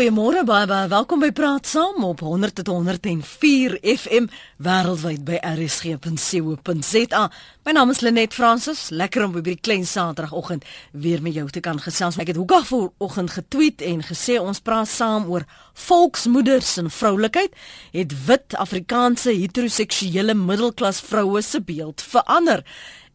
Goeiemôre baie baie welkom by Praat Saam op 100.104 FM wêreldwyd by rsg.co.za. My naam is Lenet Fransis. Lekker om by die klein Saterdagoggend weer met jou te kan gesels. Ek het hoekom vanoggend getweet en gesê ons praat saam oor volksmoeders en vroulikheid. Het wit Afrikaanse heteroseksuele middelklas vroue se beeld verander?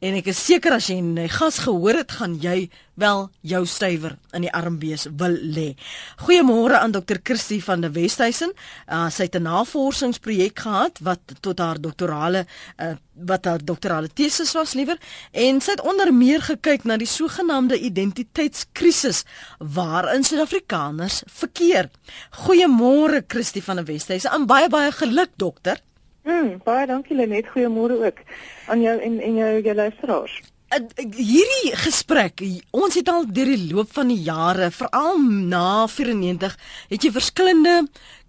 En ek is seker as jy 'n gas gehoor het, gaan jy wel jou stywer in die armbees wil lê. Goeiemôre aan Dr. Kirsty van der Westhuizen. Uh, sy het 'n navorsingsprojek gehad wat tot haar doktorale uh, wat haar doktorale tesis was liewer en sy het onder meer gekyk na die sogenaamde identiteitskrisis waarin Suid-Afrikaners verkeer. Goeiemôre Kirsty van der Westhuizen. En baie baie geluk dokter. Mm, baie dankie Lenet. Goeiemôre ook aan jou en en jou jou luisteraars. Hierdie gesprek, ons het al deur die loop van die jare, veral na 94, het jy verskillende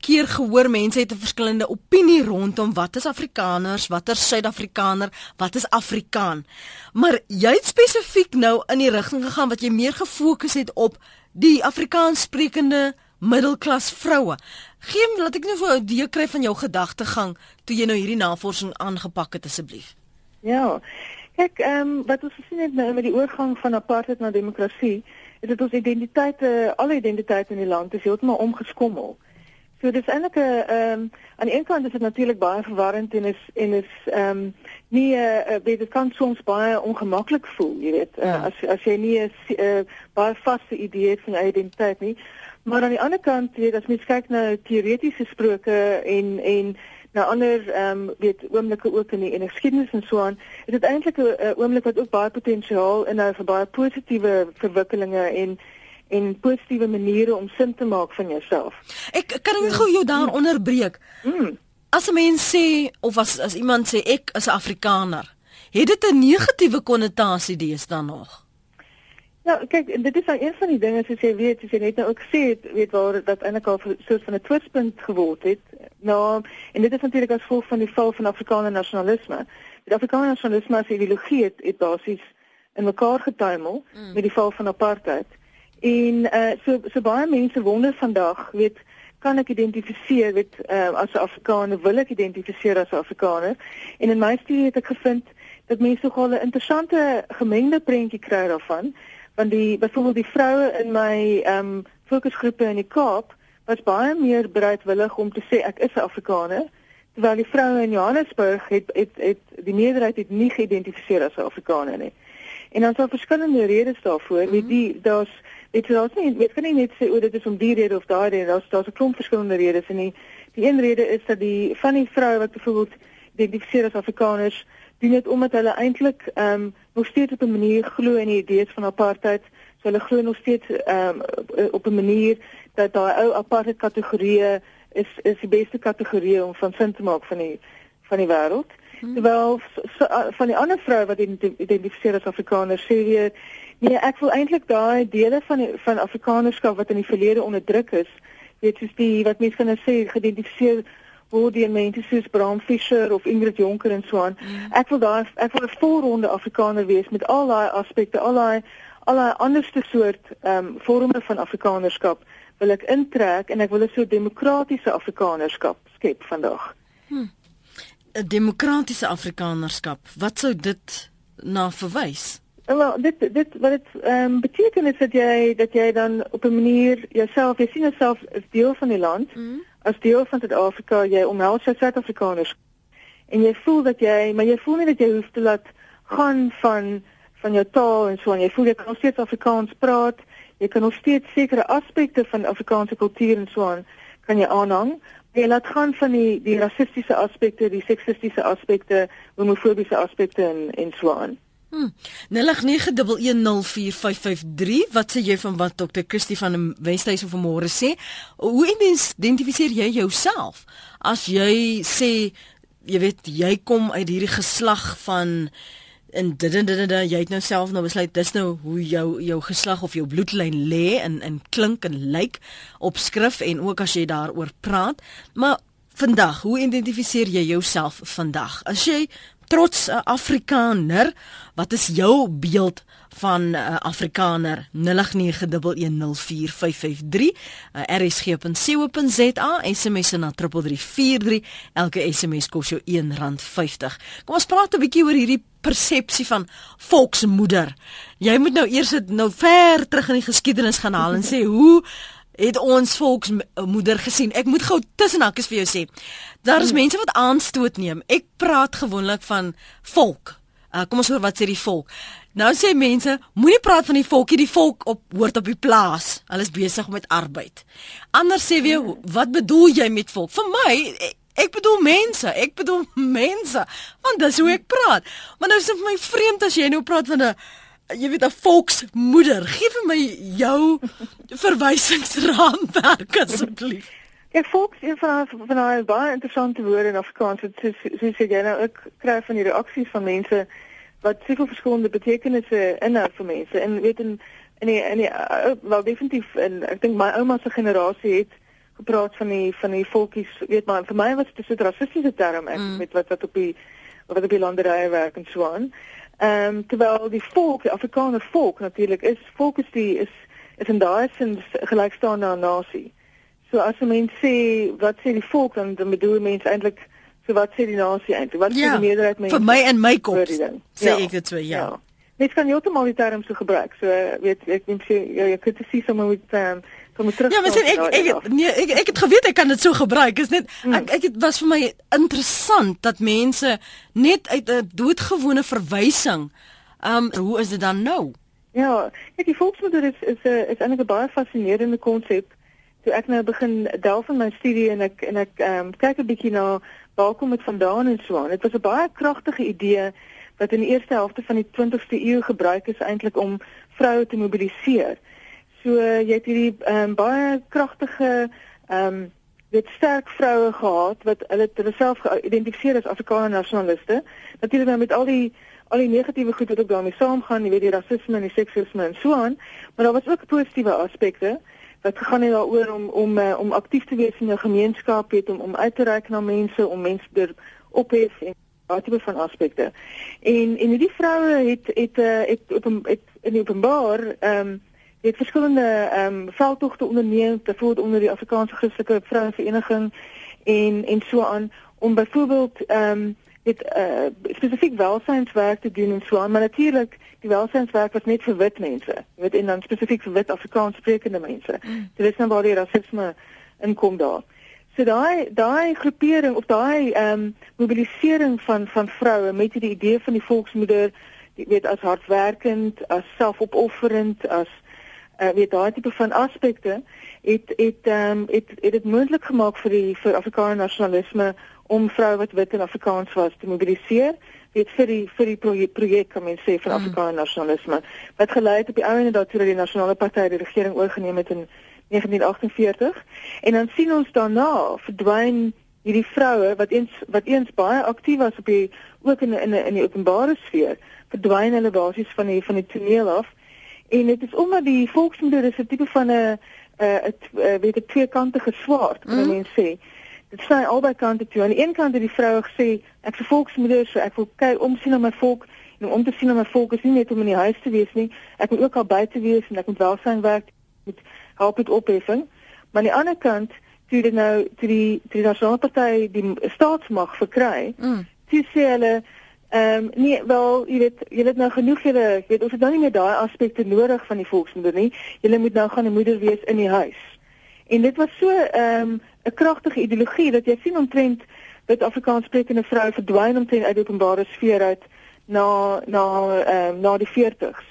keer gehoor mense het 'n verskillende opinie rondom wat is Afrikaners, wat is Suid-Afrikaner, wat is Afrikaan. Maar jy het spesifiek nou in die rigting gegaan wat jy meer gefokus het op die Afrikaans sprekende middelklas vroue. Geen laat ek nou vir 'n idee kry van jou gedagtegang toe jy nou hierdie navorsing aangepak het asseblief. Ja. Kyk, ehm um, wat ons gesien het nou met die oorgang van apartheid na demokrasie, is dit ons identiteite, alle identiteite in die land is heeltemal omgeskommel. So dis eintlik 'n ehm um, aan die een kant is dit natuurlik baie verwarrend en is en is ehm um, nie 'n uh, uh, dit kan soms baie ongemaklik voel, jy weet, uh, ja. as as jy nie 'n uh, baie vaste idee het van jou identiteit nie. Maar aan die ander kant, weet as mens kyk na teoretiese sproke en en na ander ehm um, weet oomblikke ook in die en geskiedenis en so aan, is dit eintlik 'n oomblik wat ook baie potensiaal inhou vir baie positiewe verwikkelinge en en positiewe maniere om sin te maak van jouself. Ek kan net gou jou daar onderbreek. Mm. As 'n mens sê of as as iemand sê ek is 'n Afrikaner, het dit 'n negatiewe konnotasie deesdae nog? Ja, kyk, dit is nou een van die dinge soos jy weet, soos jy net nou ook sê, weet waar dat eintlik al soos van 'n twistpunt geword het. Nou, en dit is natuurlik as gevolg van die val van Afrikaner nasionalisme. Die Afrikaner nasionalisme as ideologie het, het basies in mekaar getuimel mm. met die val van apartheid. En uh so so baie mense wonder vandag, weet kan ek identifiseer weet uh, as 'n Afrikaner, wil ek identifiseer as 'n Afrikaner? En in my studie het ek gevind dat mense nogal 'n interessante gemengde prentjie kry daarvan want die byvoorbeeld die vroue in my ehm um, fokusgroepe in die Kaap was baie meer bereidwillig om te sê ek is 'n Afrikaner terwyl die vroue in Johannesburg het het het die meerderheid het nie geïdentifiseer as 'n Afrikaner nie. En dan sou verskillende redes daarvoor, mm -hmm. weet die daar's weet daar's nie weet kan nie net sê o dit is om die rede of daai rede, daar's daar's 'n klomp verskillende redes en die die een rede is dat die van die vroue wat byvoorbeeld identifiseer as Afrikaners doen dit omdat hulle eintlik ehm um, nog steeds op 'n manier glo in die idees van apartheid. So hulle glo nog steeds ehm um, op 'n manier dat daai ou apartheid kategorieë is is die beste kategorieë om van sin te maak van die van die wêreld. Hmm. Terwyl so, van die ander vroue wat identifiseer as Afrikaners sê weer nee, ek wil eintlik daai dele van die, van Afrikanerskap wat in die verlede onderdruk is, weet soos die wat mense kan sê geïdentifiseer word die mense soos Bram Fischer of Ingrid Jonker en so aan. Mm. Ek wil daar ek wil 'n volronde Afrikaner wees met al daai aspekte, al daai al daai anderste soort ehm um, vorme van Afrikanerskap wil ek intrek en ek wil 'n so demokratiese Afrikanerskap skep vandag. Hm. 'n Demokratiese Afrikanerskap. Wat sou dit na verwys? Wel, dit dit wat dit ehm um, beteken is dat jy dat jy dan op 'n manier jouself, jy sien jouself as deel van die land. Mm as deel van Suid-Afrika jy omhels jou Suid-Afrikaners. En jy voel dat jy maar jy voel nie dat jy hoef te laat gaan van van jou taal en so en jy voel jy kan nog steeds Afrikaans praat. Jy kan nog steeds sekere aspekte van Afrikaanse kultuur en so aan kan jy aanhang. Jy laat gaan van die die rassistiese aspekte die seksistiese aspekte homofobiese aspekte en en so aan Hmm. 0891104553 wat sê jy van wat Dr. Kirsty van die Wesduise vanmôre sê? Hoe identifiseer jy jouself as jy sê jy weet jy kom uit hierdie geslag van en dit dit dit jy het nou self nou besluit dis nou hoe jou jou geslag of jou bloedlyn lê in in klink en lyk op skrif en ook as jy daaroor praat maar vandag hoe identifiseer jy jouself vandag as jy trots 'n Afrikaner. Wat is jou beeld van 'n uh, Afrikaner 0891104553 uh, rsg.co.za SMS na 3343 elke SMS kos jou R1.50 Kom ons praat 'n bietjie oor hierdie persepsie van volksmoeder jy moet nou eers nou ver terug in die geskiedenis gaan haal en sê hoe het ons volksmoeder gesien. Ek moet gou tussen hakkies vir jou sê. Daar is hmm. mense wat aanstoot neem. Ek praat gewoonlik van volk. Uh, kom ons hoor wat sê die volk. Nou sê mense, moenie praat van die volkie, die volk op hoort op die plaas. Hulle is besig met arbeid. Anders sê weer, wat bedoel jy met volk? Vir my ek, ek bedoel mense. Ek bedoel mense. Want dis hoe ek praat. Maar nou is dit vir my vreemd as jy nou praat van 'n jy weet 'n volksmoeder. Gee vir my jou verwysingsraamwerk asseblief. Ek volks een van van daai baie interessante woorde in Afrikaans. Dit is so sê jy nou ek kry van die reaksies van mense wat soveel verskillende betekenisse inhou vir mense. En weet in in die, in die, wel definitief en ek dink my ouma se generasie het gepraat van die van die volkies, weet maar vir my was dit 'n rassistiese term ek mm. met wat wat op die wat op die landerye werk en so aan. Ehm um, terwyl die volk, die Afrikaner volk natuurlik is volk is die is is in daai sin gelykstaande aan nasie. So as 'n mens sê wat sê die volk dan dan bedoel mense eintlik so wat sê die nasie eintlik? Wat ja, sê die meerderheid mense? Vir my en my kop sê ja, ek dit so ja. ja. Mens kan totaal die term so gebruik. So weet ek dink jy jy kan dit sien sommer met ehm um. Ja, maar sien ek ek ek, nee, ek ek het geweet ek kan dit so gebruik. Is net hmm. ek ek het was vir my interessant dat mense net uit 'n doodgewone verwysing um, hoe is dit dan nou? Ja, ek die volksmoeder is is 'n is eintlik 'n baie fascinerende konsep. Toe ek nou begin delf in my studie en ek en ek ehm um, kyk 'n bietjie na waar kom dit vandaan en so aan. Dit was 'n baie kragtige idee wat in die eerste helfte van die 20ste eeu gebruik is eintlik om vroue te mobiliseer. So jy het hierdie um, baie kragtige ehm um, dit sterk vroue gehad wat hulle hulle self geïdentifiseer as Afrikaner nasionaliste. Natuurlik nou met al die al die negatiewe goed wat ook daarmee saamgaan, jy weet die rasisme en die seksisme en so aan, maar daar was ook positiewe aspekte wat gegaan het daaroor om om uh, om aktief te wees in 'n gemeenskap, weet om om uit te reik na mense, om mense ter ophef en baie van aspekte. En en hierdie vroue het het uh, het, het, het, het in openbaar ehm um, het verskillende ehm um, veldtogte onderneem, byvoorbeeld onder die Afrikaanse Christelike Vrouevereniging en en so aan om byvoorbeeld ehm um, dit uh, spesifiek welsynswerk te doen en so aan, maar natuurlik die welsynswerk was net vir wit mense. Jy weet en dan spesifiek vir wit Afrikaans sprekende mense. Mm. Dit is nou waar die rasisme inkom daar. So daai daai groepering of daai ehm um, mobilisering van van vroue met die idee van die volksmoeder, jy weet as hardwerkend, as selfopofferend, as uh, weet daai tipe van aspekte het het ehm um, het het dit moontlik gemaak vir die vir Afrikaner nasionalisme om vroue wat wit en Afrikaans was te mobiliseer weet vir die vir die projek, kan mens sê van mm. Afrikaner nasionalisme wat gelei het op die ou en dat toe die nasionale party die regering oorgeneem het in 1948 en dan sien ons daarna verdwyn hierdie vroue wat eens wat eens baie aktief was op die ook in in in die openbare sfeer verdwyn hulle basies van die van die toneel af En dit is omdat die volksmoeder is 'n tipe van 'n 'n weet 'n tweekantige swaard, kan mm. mense sê. Dit sê albei kante toe. Aan die een kant het die vrou gesê, ek is 'n volksmoeder, so ek wil kyk omsien na my volk en om te sien na my volk is nie net om in die huis te wees nie. Ek moet ook al buite wees en ek moet welsyn werk met help met opheffing. Maar aan die ander kant, toe dit nou toe die toe die nasionale party die staatsmag verkry, mm. toe sê hulle Ehm um, nee, wel, jy weet, jy het nou genoeg julle, jy weet, ons het nou nie meer daai aspekte nodig van die volksmoeder nie. Julle moet nou gaan 'n moeder wees in die huis. En dit was so ehm um, 'n kragtige ideologie dat jy sien omtrent dat Afrikaans sprekende vroue verdwyn omtrent uit die openbare sfeer uit na na ehm um, na die 40s.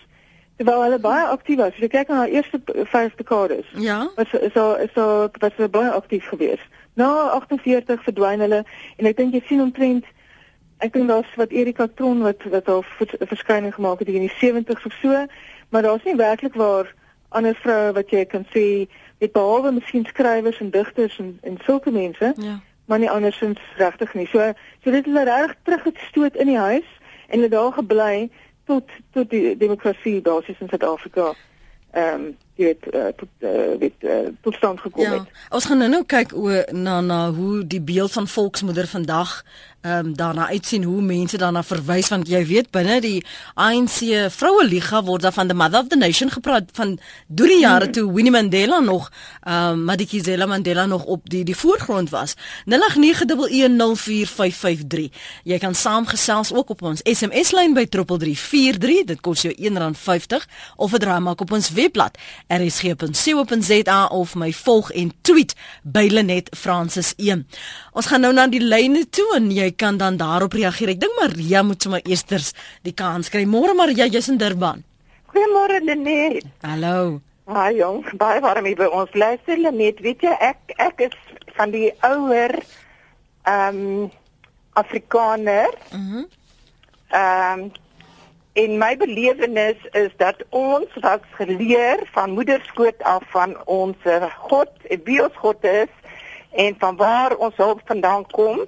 Terwyl hulle baie aktief was. As jy kyk na haar eerste vyf dekades. Ja. Was so is so was baie aktief geweest. Na 48 verdwyn hulle en ek dink jy sien omtrent ek dink daar's wat Erika Tron wat wat al verskyning gemaak het in die 70s of so, maar daar's nie werklik waar ander vroue wat jy kan sê met behalwe miskien skrywers en digters en en sulke mense. Ja. Maar nie andersins regtig nie. So so dit het hulle reg teruggestoot in die huis en hulle daar gebly tot tot die demokrasie basies in Suid-Afrika ehm um, weet uh, tot uh, weet uh, tot stand gekom ja. het. Ons gaan nou nou kyk o na na hoe die beeld van volksmoeder vandag ehm um, daarna uitsien hoe mense daarna verwys want jy weet binne die ANC vroue liga word daar van the mother of the nation gepraat van deur die jare hmm. toe Winnie Mandela nog ehm um, Madikizela Mandela nog op die die voorgrond was 0891104553 jy kan saamgesels ook op ons SMS lyn by 3343 dit kos jou R1.50 of dit raai maak op ons webblad rsg.co.za of my volg en tweet by Lenet Francis 1 ons gaan nou na die lyne toe en jy kan dan daarop reageer. Ek dink Maria moet sommer eersters die kans kry. Môre Maria, jy's in Durban. Goeiemôre Lenet. Hallo. Haai jong, baie warm hier by ons. Luister Lenet, weet jy ek ek is van die ouer ehm um, Afrikaner. Mhm. Mm ehm um, in my belewenis is dat ons was geleer van moederskoot af van ons God, wie ons God is en van waar ons hulp vandaan kom.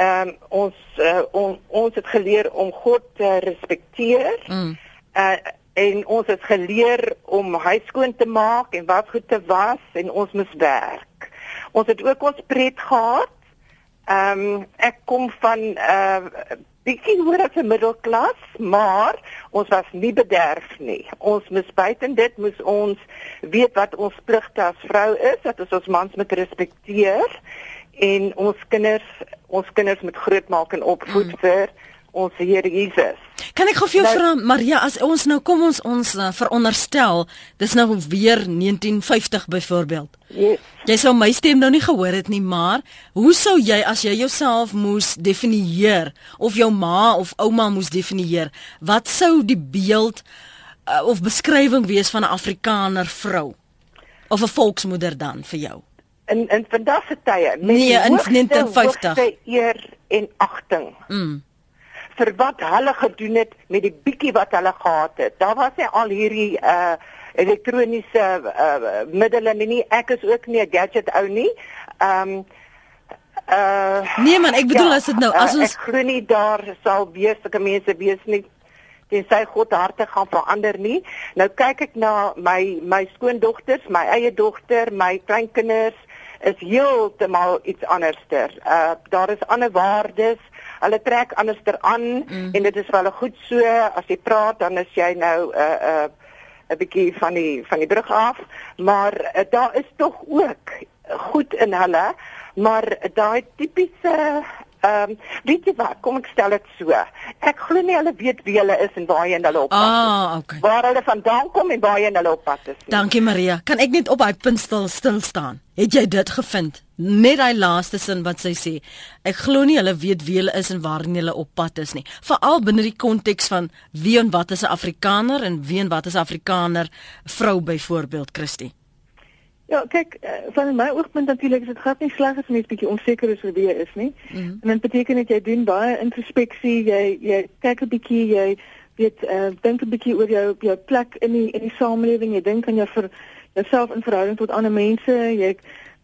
Ehm um, ons uh, on, ons het geleer om God te respekteer. Mm. Uh, en ons het geleer om huis skoon te maak en wat goed te was en ons moet werk. Ons het ook ons pret gehad. Ehm um, ek kom van 'n uh, bietjie hoër as 'n middelklas, maar ons was nie bederf nie. Ons moes buiten dit moes ons weet wat ons pligte as vrou is, dat ons ons mans moet respekteer en ons kinders ons kinders moet grootmaak en opvoed mm. vir ons Here Jesus. Kan ek gou vir jou nou, vra Maria as ons nou kom ons ons uh, veronderstel dis nou weer 1950 byvoorbeeld. Yes. Jy sou my stem nou nie gehoor het nie, maar hoe sou jy as jy jouself moes definieer of jou ma of ouma moes definieer, wat sou die beeld uh, of beskrywing wees van 'n Afrikaner vrou of 'n volksmoeder dan vir jou? in in vandag se tye nee in 1950 eer en agting mm. Vir wat hulle gedoen het met die bietjie wat hulle gehad het daar was hy al hierdie uh elektroniese uh, middele nie ek is ook nie 'n gadget ou nie um uh nee man ek bedoel ja, as dit nou as ons ek glo nie daar sal wees sulke mense wees nie en sy God harte gaan verander nie. Nou kyk ek na my my skoondogters, my eie dogter, my kleinkinders, is heeltemal iets anderster. Uh daar is ander waardes. Hulle trek anderster aan mm. en dit is wel goed so as jy praat dan is jy nou 'n uh, 'n uh, 'n bietjie van die van die brug af, maar uh, daar is tog ook goed in hulle, maar daai tipiese Ehm um, weet jy wat, kom ek stel dit so. Ek glo nie hulle weet wie hulle is en waar hulle op pad is. Ah, okay. Waar hulle vandaan kom en waar hulle op pad is. Nie. Dankie Maria. Kan ek net op daai punt stil stil staan? Het jy dit gevind? Net daai laaste sin wat sy sê. Ek glo nie hulle weet wie hulle is en waar hulle op pad is nie. Veral binne die konteks van wie en wat is 'n Afrikaner en wie en wat is 'n Afrikaner vrou byvoorbeeld, Christie. Ja, kyk, eh, van my oogpunt natuurlik is dit glad nie sleg as mens bietjie onseker is oor wie jy is nie. Mm -hmm. En dit beteken dat jy doen baie introspeksie, jy jy kyk 'n bietjie, jy weet uh, dink 'n bietjie oor jou jou plek in die in die samelewing, jy dink aan jou vir jouself in verhouding tot ander mense, jy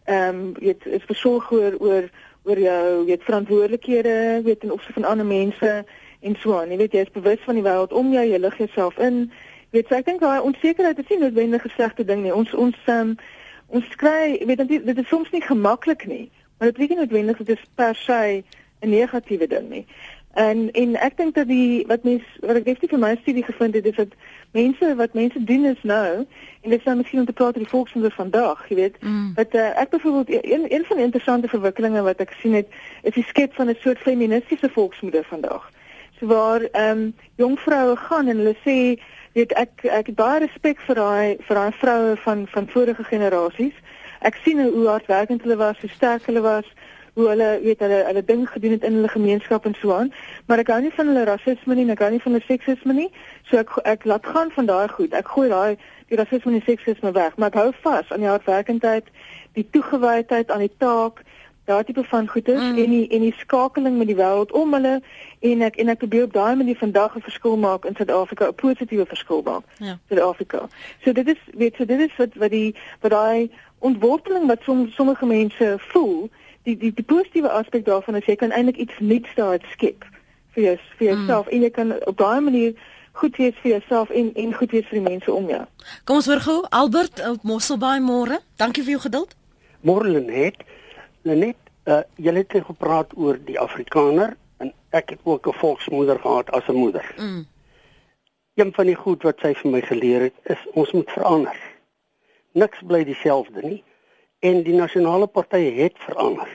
ehm um, jy is versorg oor oor oor jou weet verantwoordelikhede, weet in opsig van ander mense en so aan. Jy weet jy is bewus van die wêreld om jou, jy lig jouself in. Weet jy, ek dink daai onsekerheid is nie noodwendig 'n slegte ding nie. Ons ons ehm um, ons kry weet dit dit is soms nie gemaklik nie maar dit beteken noodwendig dit is per se 'n negatiewe ding nie en en ek dink dat die wat mens wat ek definitief vir my studie gevind het is dat mense wat mense doen is nou en dit is nou miskien om te praat oor die volksmoeder vandag jy weet mm. dat uh, ek byvoorbeeld een een van die interessante verwikkelinge wat ek gesien het is die skep van 'n soort feministiese volksmoeder vandag so waar ehm um, jong vroue gaan en hulle sê weet ek ek het baie respek vir daai vir daai vroue van van vorige generasies. Ek sien hoe hardwerkend hulle was, hoe sterk hulle was, hoe hulle weet hulle hulle ding gedoen het in hulle gemeenskap en so aan. Maar ek hou nie van hulle rasisme nie, ek hou nie van hulle seksisme nie. So ek ek laat gaan van daai goed. Ek gooi daai die rasisme en die seksisme weg, maar ek hou vas aan die hardwerkendheid, die toegewydheid aan die taak daai tipe van goedes mm. en die en die skakeling met die wêreld om hulle en ek en ek probeer op daai manier vandag 'n verskil maak in Suid-Afrika, 'n positiewe verskil maak. Ja. Suid-Afrika. So dit is weet so dit is wat wat die wat daai ontworteling wat som, sommige mense voel, die die die positiewe aspek daarvan is jy kan eintlik iets nuuts daar skep vir jou vir mm. jouself mm. en jy kan op daai manier goed wees vir jouself en en goed wees vir die mense om jou. Kom ons hoor gou Albert op Mosselbaai môre. Dankie vir jou geduld. Môre Lenet. Lenet, uh, jy het gepraat oor die Afrikaner en ek het ook 'n volksmoeder gehad as 'n moeder. Mm. Een van die goed wat sy vir my geleer het is ons moet verander. Niks bly dieselfde nie en die nasionale party het verander.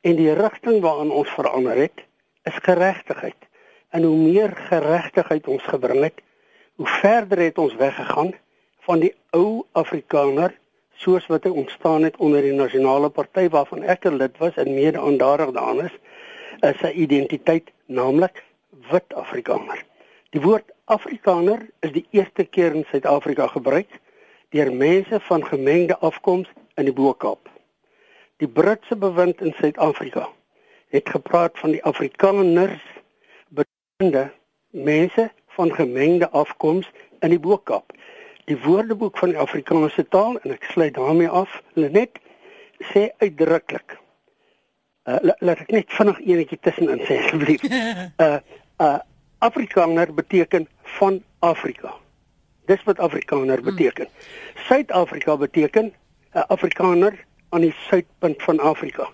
En die rigting waarin ons verander het is geregtigheid. En hoe meer geregtigheid ons gebring het, hoe verder het ons weggegaan van die ou Afrikaner soos wat hy ontstaan het onder die nasionale party waarvan ek 'n lid was en mede aandadig daaraan is, is sy identiteit naamlik wit Afrikaner. Die woord Afrikaner is die eerste keer in Suid-Afrika gebruik deur mense van gemengde afkoms in die Bo-Kaap. Die Britse bewind in Suid-Afrika het gepraat van die Afrikaners bekende mense van gemengde afkoms in die Bo-Kaap. Die Woordeboek van die Afrikaanse taal en ek sluit daarmee af, Lenet sê uitdruklik. Uh, laat ek net vinnig enetjie tussenin sê asseblief. Uh uh Afrikaner beteken van Afrika. Dis wat Afrikaner beteken. Suid-Afrika beteken 'n uh, Afrikaner aan die suidpunt van Afrika.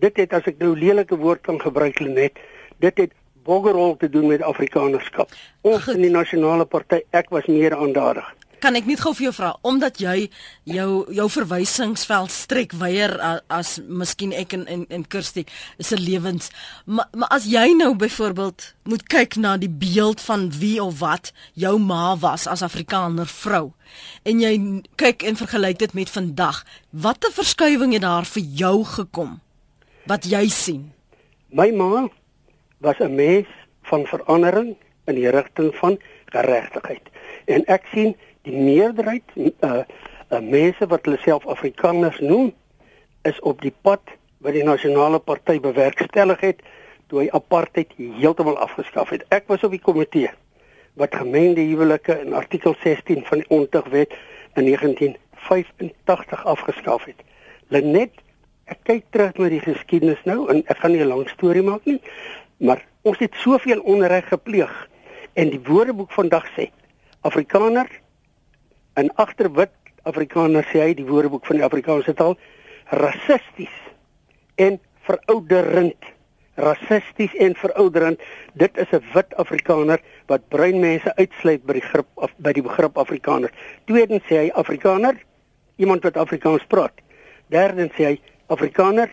Dit het as ek nou lelike woord kan gebruik net, dit het boggerol te doen met Afrikanerskap. Ons in die nasionale party, ek was meer aandadig kan ek net gou vir jou vra omdat jy jou jou verwysingsveld strek weier as, as miskien ek en en, en Kirsty se lewens. Maar maar as jy nou byvoorbeeld moet kyk na die beeld van wie of wat jou ma was as Afrikaner vrou en jy kyk en vergelyk dit met vandag watter verskywing het daar vir jou gekom wat jy sien? My ma was 'n mens van verandering in die rigting van geregtigheid en ek sien die meerderheid uh, uh mense wat hulle self Afrikaners noem is op die pad wat die nasionale party bewerkstellig het toe hy apartheid heeltemal afgeskaf het. Ek was op die komitee wat gemengde huwelike in artikel 16 van die Ontugwet in 1985 afgeskaf het. Lenet, ek kyk terug na die geskiedenis nou en ek gaan nie 'n lang storie maak nie, maar ons het soveel onreg gepleeg en die Woordeboek vandag sê Afrikaner in agterwit Afrikaner sê hy die woordeboek van die Afrikaanse taal rassisties en verouderend. Rassisties en verouderend dit is 'n wit Afrikaner wat bruin mense uitsluit by die grip of by die begrip Afrikaner. Tweedens sê hy Afrikaner iemand wat Afrikaans praat. Derdens sê hy Afrikaner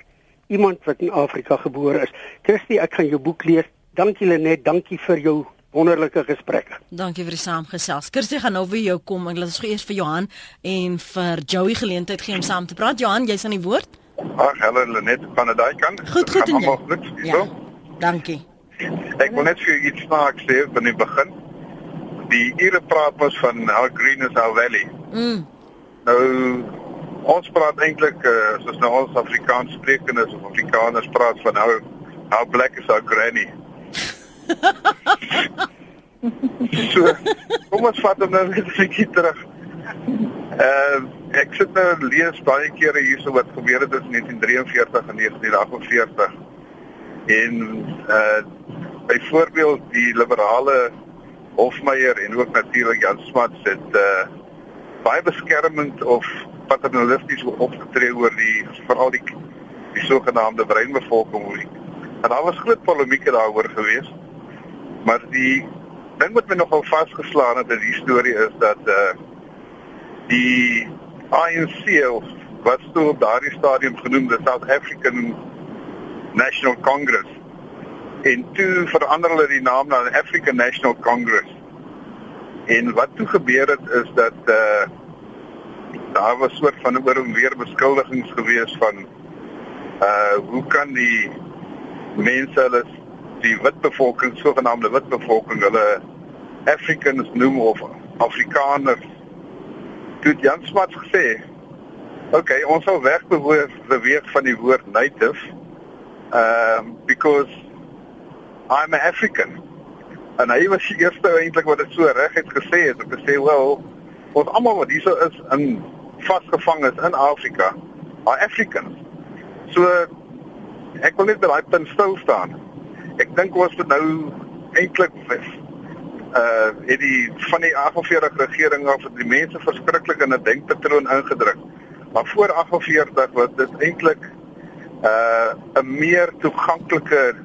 iemand wat in Afrika gebore is. Christie ek gaan jou boek lees. Dankie Lenet dankie vir jou wonderlike gesprekke. Dankie vir die saamgesels. Kirsty gaan nou weer jou kom en laat ons gou eers vir Johan en vir Joey geleentheid gee om saam te praat. Johan, jy's aan die woord. Ag, hallo Lenet van die daai kant. Goed, goed en jy. Ja. Dankie. Ek wil net vir iets snaaks sê van die begin. Die ure praat was van how green is our valley. Mm. Nou ons praat eintlik uh, soos nou ons Afrikaans sprekendes of Afrikaners praat van how how black is our granny so, kom ons vat hom nou net 'n bietjie terug. Ehm uh, ek sit nou lees baie kere hierso wat gebeur het tussen 1943 en 1948. En eh uh, byvoorbeeld die liberale Hofmeyer en ook natuurlik Jan Smuts het eh uh, baie beskermend of paternalisties opgetree oor die veral die die sogenaamde breinbevolking. En daar was groot polemieke daaroor geweest. Maar die ding wat my nogal vasgeslaan het in die storie is dat uh, die ANC wat toe op daardie stadium genoem die South African National Congress en toe verander hulle die naam na die African National Congress. En wat toe gebeur het is dat uh, daar was soort van oor en weer beskuldigings gewees van uh, hoe kan die mense hulle die wit bevolking, sogenaamde wit bevolking, hulle Africans noem of Afrikaners. Toe Jan Smuts gesê, "Oké, okay, ons sal wegbeweeg beweeg van die woord native, um because I'm an African." En hy was die eerste eintlik wat dit so reg het gesê het, te sê, "Wel, ons almal wat hierso is in vasgevang is in Afrika, are Africans." So ek wil net by daai punt stil staan ek dink ons moet nou eintlik uh het die van die 48 regering af die mense verskriklik in 'n denkpatroon ingedruk. Maar voor 48 was dit eintlik uh 'n meer toeganklike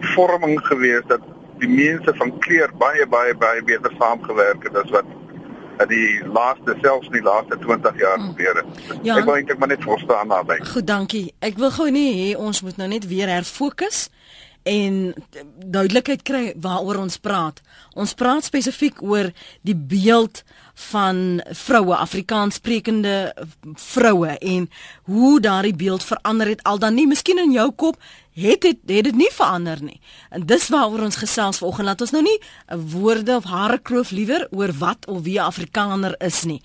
vorming gewees dat die mense van kleur baie baie baie beter saamgewerk het as wat in die laaste selfs die laaste 20 jaar hmm. gebeur het. Ja. Ek wil eintlik maar net verstaan daarbey. Goed, dankie. Ek wil gou nie hê ons moet nou net weer herfokus en duidelikheid kry waaroor ons praat. Ons praat spesifiek oor die beeld van vroue, Afrikaans sprekende vroue en hoe daardie beeld verander het al dan nie miskien in jou kop het dit het dit nie verander nie. En dis waaroor ons gesels vanoggend. Laat ons nou nie woorde of hare kloof liewer oor wat of wie 'n Afrikaner is nie.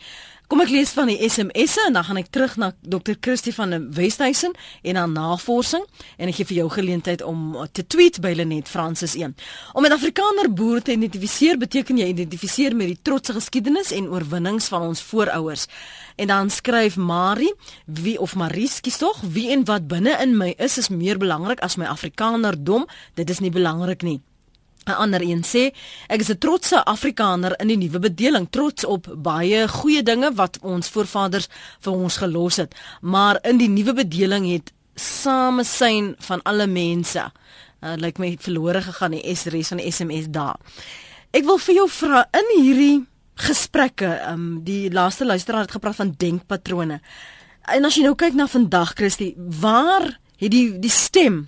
Kom ek lees van die SMS'e en dan gaan ek terug na Dr. Christie van Westhuizen en aan navorsing en ek gee vir jou geleentheid om te tweet by Lenet Francis 1. Om met Afrikaner boere te identifiseer beteken jy identifiseer met die trotse geskiedenis en oorwinnings van ons voorouers. En dan skryf Marie, wie of Maries kies tog, wie en wat binne in my is is meer belangrik as my Afrikanerdom. Dit is nie belangrik nie. 'n ander een sê ek is 'n trotse Afrikaner in die nuwe bedeling trots op baie goeie dinge wat ons voorvaders vir ons gelos het. Maar in die nuwe bedeling het samesyn van alle mense uh, lyk like my verlore gegaan die SMS van die SMS daar. Ek wil vir jou vra in hierdie gesprekke um, die laaste luisteraar het gepraat van denkpatrone. En as jy nou kyk na vandag Christie waar het die die stem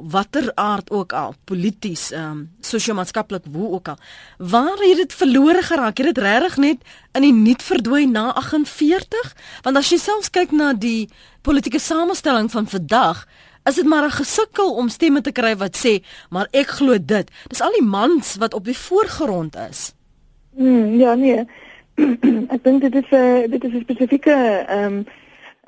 watter aard ook al, polities, ehm um, sosio-maatskaplik hoe ook al. Waar het dit verlore geraak? Het dit regtig net in die niet verdwyn na 48? Want as jy selfs kyk na die politieke samestelling van vandag, is dit maar 'n gesukkel om stemme te kry wat sê, maar ek glo dit. Dis al die mans wat op die voorgrond is. Mm, ja, nee. ek dink dit is 'n uh, dit is 'n spesifieke ehm um,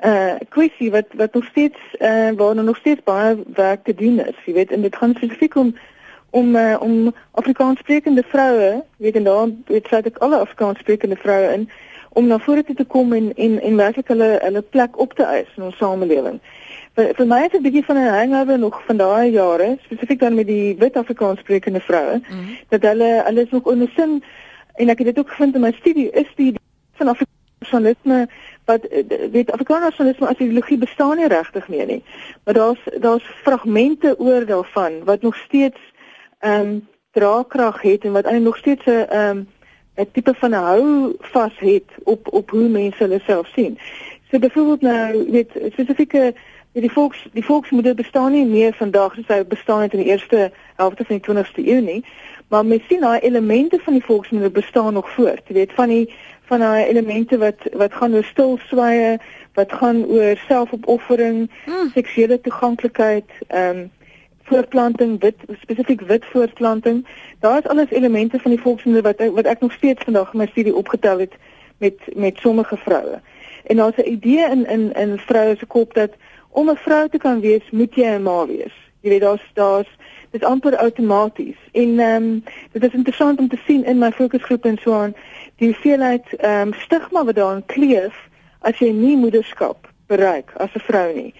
uh kwessie wat wat nog steeds uh waar nog steeds baie werk te doen is. Jy weet, en dit gaan spesifiek om om uh, om Afrikaanssprekende vroue, weet en daar weet sy ek alle Afrikaanssprekende vroue in om na vore te kom en en en werklik hulle hulle plek op te eis in ons samelewing. Vir, vir my is dit 'n bietjie van 'n hangover nog van daai jare, spesifiek dan met die wit Afrikaanssprekende vroue, mm -hmm. dat hulle hulle is ook onder sin en ek het dit ook gevind in my studie is die van Afrikaansalisme wat eh, weet Afrikanernalisme as ideologie bestaan nie regtig meer nie. Maar daar's daar's fragmente oor daarvan wat nog steeds ehm um, draagkrag het en wat eintlik nog steeds 'n ehm um, 'n tipe van 'n hou vas het op op hoe mense hulle self sien. So byvoorbeeld nou weet spesifieke die volks die volksmoeder bestaan nie meer vandag soos hy bestaan het in die eerste helfte van die 20ste eeu nie. Maar mens sien daai elemente van die volksmoeder bestaan nog voort. Weet van die van daai elemente wat wat gaan oor stilswye, wat gaan oor selfopoffering, hmm. seksuele toeganklikheid, ehm um, voortplanting, wit spesifiek wit voortplanting. Daar is alles elemente van die volksmoeder wat wat ek nog steeds vandag in my studie opgetel het met met sommige vroue. En daar's 'n idee in in in vroue se kop dat om 'n vrou te kan wees, moet jy 'n ma wees. Jy weet daar's daar's dit amper outomaties. En ehm um, dit is interessant om te sien in my fokusgroep en so aan die hoeveelheid ehm um, stigma wat daarin kleef as jy nie moederskap bereik as 'n vrou nie.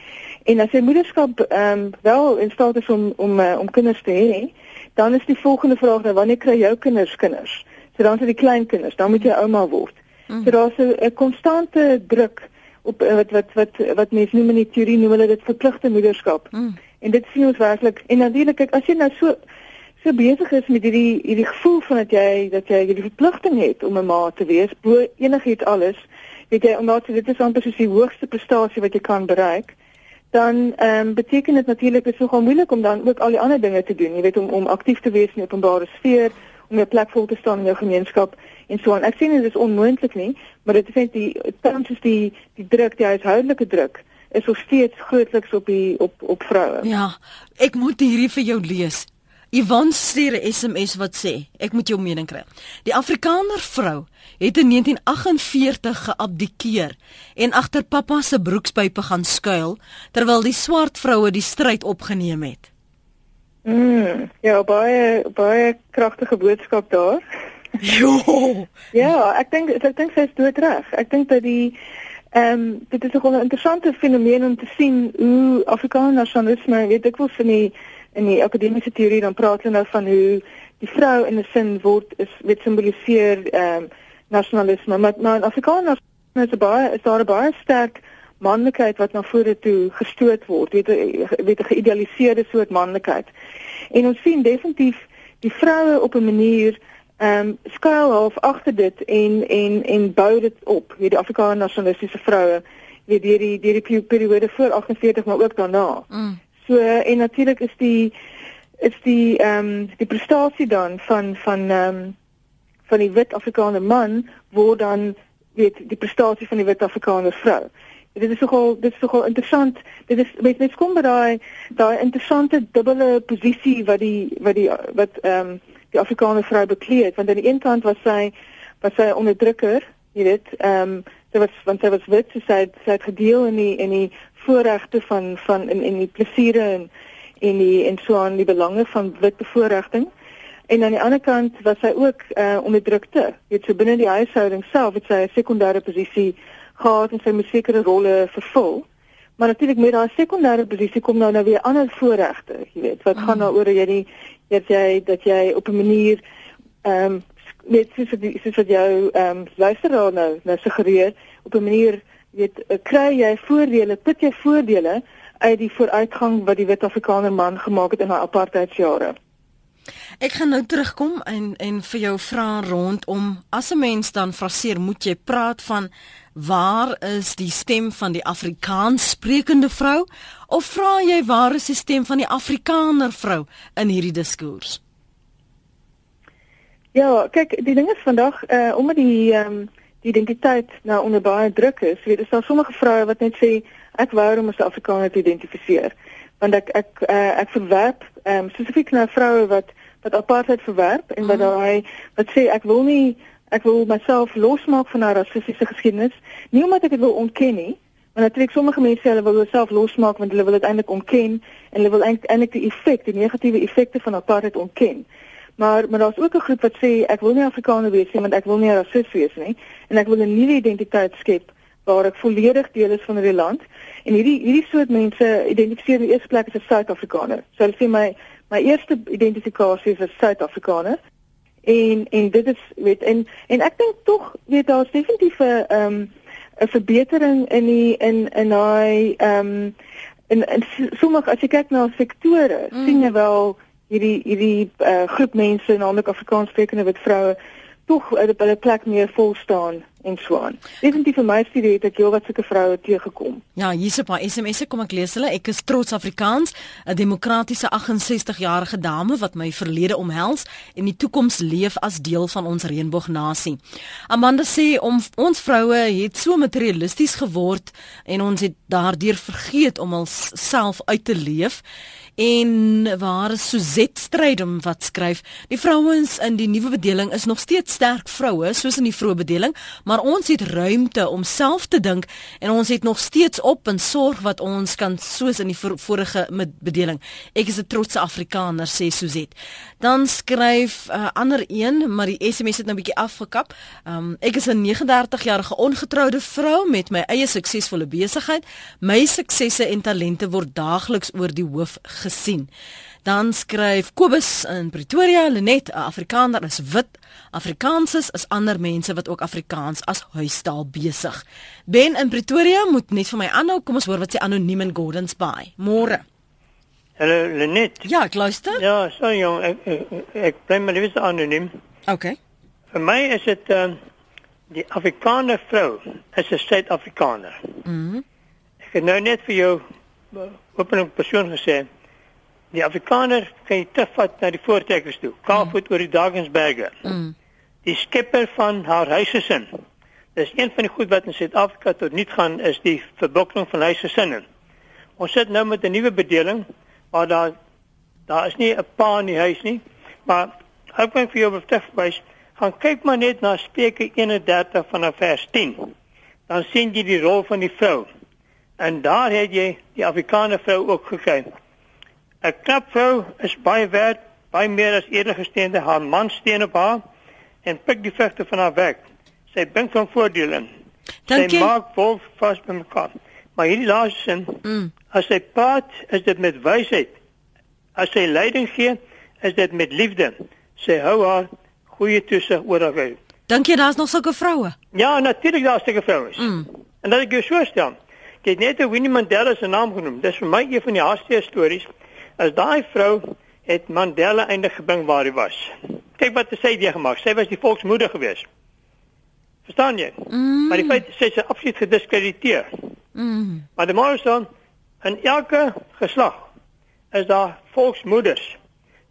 En as jy moederskap ehm um, wel in staat is om om uh, om kinders te hê, dan is die volgende vraag nou wanneer kry jou kinders kinders? So dan is dit die klein kinders, dan moet jy ouma word. Mm. So daar's 'n konstante druk op uh, wat wat wat wat mense noem in die teorie noem hulle dit verpligte moederskap. Mm. En dit sien ons werklik. En natuurlik kyk as jy nou so so besig is met hierdie hierdie gevoel van dat jy dat jy hierdie verpligting het om 'n ma te wees bo enigiets alles weet jy omdat dit is amper soos die hoogste prestasie wat jy kan bereik dan ehm um, beteken dit natuurlik is nogal moeilik om dan ook al die ander dinge te doen. Jy weet om om aktief te wees in die openbare sfeer om 'n plek vol te staan in jou gemeenskap en so aan. Ek sien dit is onmoontlik nie maar dit is net die tans is die die druk die huishoudelike druk is nog steeds grootliks op die op op vroue ja ek moet hierdie vir jou lees Ivan stuur 'n SMS wat sê, ek moet jou mening kry. Die Afrikaner vrou het in 1948 geabdikeer en agter pappa se broekspype gaan skuil terwyl die swart vroue die stryd opgeneem het. Mm, ja, baie baie kragtige boodskap daar. Jo. ja, ek dink ek dink sy is doodreg. Ek dink dat die ehm um, dit is 'n interessante fenomeen om te sien hoe Afrikaner nasionalisme, weet ek wel, van die in die akademiese teorie dan praat hulle nou van hoe die vrou in 'n sin word is weet simboliseer ehm um, nasionalisme, maar in Afrikaans is baie is daar 'n baie sterk manlikheid wat na vore toe gestoot word, weet weet 'n geïdealiseerde soort manlikheid. En ons sien definitief die vroue op 'n manier ehm um, skuil half agter dit en en en bou dit op, weet die Afrikaanse nasionalistiese vroue weet deur die deur die periode voor 48 maar ook daarna. Mm. So en natuurlik is die is die ehm um, die prestasie dan van van ehm um, van die wit Afrikaner man word dan weet die prestasie van die wit Afrikaner vrou. Dit is nogal dit is nogal interessant. Dit is met met kom by daai daai interessante dubbele posisie wat die wat die wat ehm um, die Afrikaner vrou bekleed het want aan die een kant was sy was sy onderdrukker, jy weet, ehm um, sy was want sy was wit, so sy het, sy het gedeel in die in die voorregte van van in in die plesiere en en die en so aan die belange van wit bevoordiging. En aan die ander kant was sy ook uh onderdrukte. Weet so binne die huishouding self het sy 'n sekondêre posisie gehad en sy moet sekere rolle vervul. Maar natuurlik met daai sekondêre posisie kom nou nou weer ander voorregte, jy weet, wat mm. gaan daaroor dat jy die dat jy dat jy op 'n manier ehm um, net soos die soos wat jou ehm um, luisteraar nou nou suggereer op 'n manier weet eh, kry jy voordele, put jy voordele uit die vooruitgang wat die wit Afrikaner man gemaak het in daai apartheidsjare. Ek gaan nou terugkom en en vir jou vra rondom as 'n mens dan fraseer moet jy praat van waar is die stem van die Afrikaans sprekende vrou of vra jy waar is die stem van die Afrikaner vrou in hierdie diskurs? Ja, kyk, die ding is vandag eh uh, omdat die ehm um, die identiteit nou onder baie druk is, weet jy, daar sommige vroue wat net sê ek wou om as 'n Afrikaner te identifiseer, want ek ek uh, ek verwerp ehm um, spesifiek na vroue wat wat apartheid verwerp en wat mm. daai wat sê ek wil nie ek wil myself losmaak van haar rassistiese geskiedenis, nie omdat ek dit wil ontken nie, maar natuurlik sommige mense hulle wil hulself losmaak want hulle wil dit eintlik ontken en hulle wil eintlik die effek, die negatiewe effekte van apartheid ontken. Maar maar daar's ook 'n groep wat sê ek wil nie Afrikaner wees nie want ek wil nie 'n rassist wees nie en ek wil 'n nuwe identiteit skep waar ek volledig deel is van die land. En hierdie hierdie soort mense identifiseer in die eerste plek as 'n Suid-Afrikaner. So hulle sê my my eerste identifikasie is as Suid-Afrikaner. En en dit is weet en en ek dink tog weet daar's definitief 'n ehm um, 'n verbetering in die in in daai ehm um, en en sommige as jy kyk na sektore, mm. sien jy wel hierdie hierdie uh, groep mense naamlik Afrikaanssprekende wit vroue tog op 'n plek meer vol staan en so aan. Definitief vir my studie het ek heelwat sulke vroue teëgekom. Ja, hier's 'n paar SMS'e kom ek lees hulle. Ek is trots Afrikaans, 'n demokratiese 68-jarige dame wat my verlede omhels en die toekoms leef as deel van ons reënboognasie. Amanda sê om ons vroue het so materialisties geword en ons het daardeur vergeet om onsself uit te leef en waar Suzette Strydom wat skryf die vrouens in die nuwe bedeling is nog steeds sterk vroue soos in die vroeë bedeling maar ons het ruimte om self te dink en ons het nog steeds op en sorg wat ons kan soos in die vorige bedeling. Ek is 'n trotse Afrikaner sê Suzette. Dan skryf 'n uh, ander een maar die SMS het nou 'n bietjie afgekap. Um, ek is 'n 39 jarige ongetroude vrou met my eie suksesvolle besigheid. My suksesse en talente word daagliks oor die hoof gesien. Dan skryf Kobus in Pretoria, Lenet, 'n Afrikaner is wit. Afrikaans is ander mense wat ook Afrikaans as huistaal besig. Ben in Pretoria moet net vir my aanhou. Kom ons hoor wat sê anoniem in Gordons Bay. Môre. Hallo Lenet. Ja, ek luister. Ja, so jong, ek ek, ek bly maar liewer anoniem. OK. Vir my is dit uh, die Afrikaner vrou is 'n Suid-Afrikaner. Mhm. Mm ek het nou net vir jou uh, openlik persoon gesê die Afrikaner kan jy terugvat na die voortrekkers toe. Kaapvoet mm. oor die Dagensberge. Mm. Die skepper van haar huisgesin. Dis een van die goed wat in Suid-Afrika tot nul gaan is die verbokking van huisgesinne. Ons sit nou met 'n nuwe bedeling waar daar daar is nie 'n pa in die huis nie, maar ek wil vir jou verwys, gaan kyk maar net na Spreuke 31 vanaf vers 10. Dan sien jy die rol van die vrou. En daar het jy die Afrikaner vrou ook gekry. 'n Knap vrou is baie werd, baie meer as enige gesteende haar man steen op haar en pik die vrugte van haar werk. Sy dink van voordele. Sy maak vol vas by mekaar. Maar hierdie laaste sin, mm. as sy praat, is dit met wysheid. As sy leiding gee, is dit met liefde. sy hou haar goeie toesig oor haar. Dink jy daar's nog sulke vroue? Ja, natuurlik daar's sulke vroue. Mm. En dat ek jou so stel. Het net 'n Winnie Mandela se naam genoem. Dis vir my een van die haaste stories. As daai vrou het Mandela eindig gebring waar hy was. Kyk wat sy het gemaak. Sy was die volksmoeder geweest. Verstaan jy? Mm. Maar die feit is sy is absoluut gediskrediteer. Mm. Maar die Morrison in elke geslag is daar volksmoeders.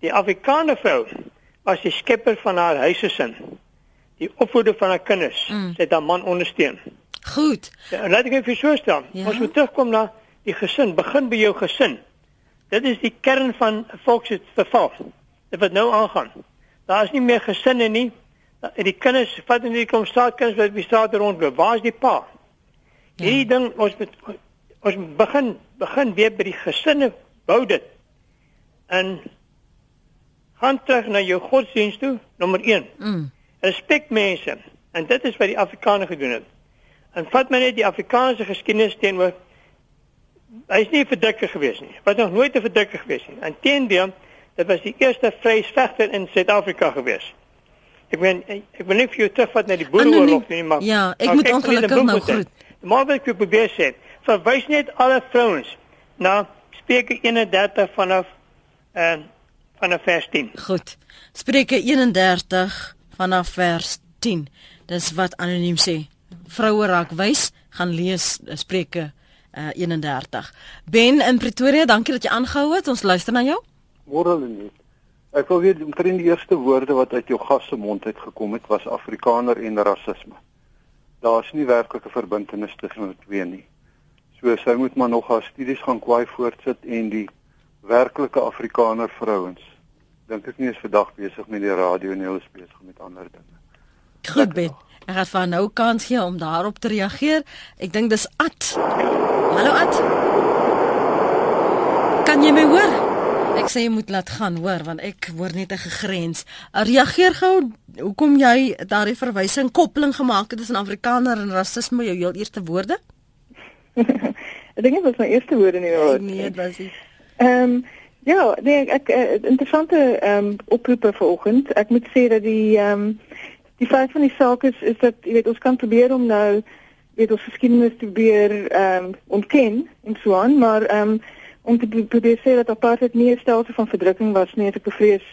Die Afrikaner vrou was die skepper van haar huisgesin. Die opvoeder van haar kinders. Mm. Sy het haar man ondersteun. Goed. Ja, en laat ek vir so stel. Ja. Ons moet terugkom na die gesin. Begin by jou gesin. Dit is die kern van volks se verval. Dit wat nou aangaan. Daar is nie meer gesinne nie. En die kinders, vat in die kom straatkinders wat by straat rondloop. Waar is die pa? Ja. Hierdie ding ons moet ons begin begin weer by die gesinne bou dit. En gaan terug na jou godsdienst toe, nommer 1. Mm. Respek mense. En dit is wat die Afrikaners gedoen het. En vat my net die Afrikaanse geskiedenis teenoor hy is nie 'n verdrukker gewees nie. Wat nog nooit 'n verdrukker gewees nie. Inteendeel, dit was die eerste vryheidsvegter in Suid-Afrika gewees. Ek ben ek, wil nie vir jou terugvat na die boereoorlog nie, maar Ja, ek moet ongelukkig nou groet. Maar wat ek wil probeer sê, verwys net alle vrouens na Spreuke 31 vanaf uh, vanaf vers 10. Goed. Spreuke 31 vanaf vers 10. Dis wat anoniem sê. Vroue raak wys, gaan lees eh, Spreuke uh, 31. Ben in Pretoria, dankie dat jy aangehou het. Ons luister na jou. Môre nie. Ek wil weet omtrent die eerste woorde wat uit jou gas se mond uit gekom het was Afrikaner en rasisme. Daar's nie werklike verbintenis tussen die twee nie. So sy moet maar nog haar studies gaan kwaai voortsit en die werklike Afrikaner vrouens. Dink ek nie is vandag besig met die radio nie, hulle is besig met ander dinge. Goed Ben. Ek gaan haar nou kans gee om daarop te reageer. Ek dink dis Ad. Hallo Ad. Kan jy my hoor? Ek sê jy moet laat gaan, hoor, want ek hoor net 'n gegrens. Uh, Reageer gou hoekom jy daardie verwysing koppeling gemaak het tussen Afrikaner en rasisme jou heel eerste woorde? ek dink dit was my eerste woorde nie hoor. Nee, dit was nie. Ehm ja, nee, ek, ek interessante ehm um, oproepe vanoggend. Ek moet sê dat die ehm um, die feit van die saak is is dat jy weet ons kan probeer om nou weet ons geskiedenis te probeer ehm um, ontken en so aan, maar ehm um, om te pro- probeer sê dat apartheid nie 'n stelsel van verdrukking was nie, het ek bevrees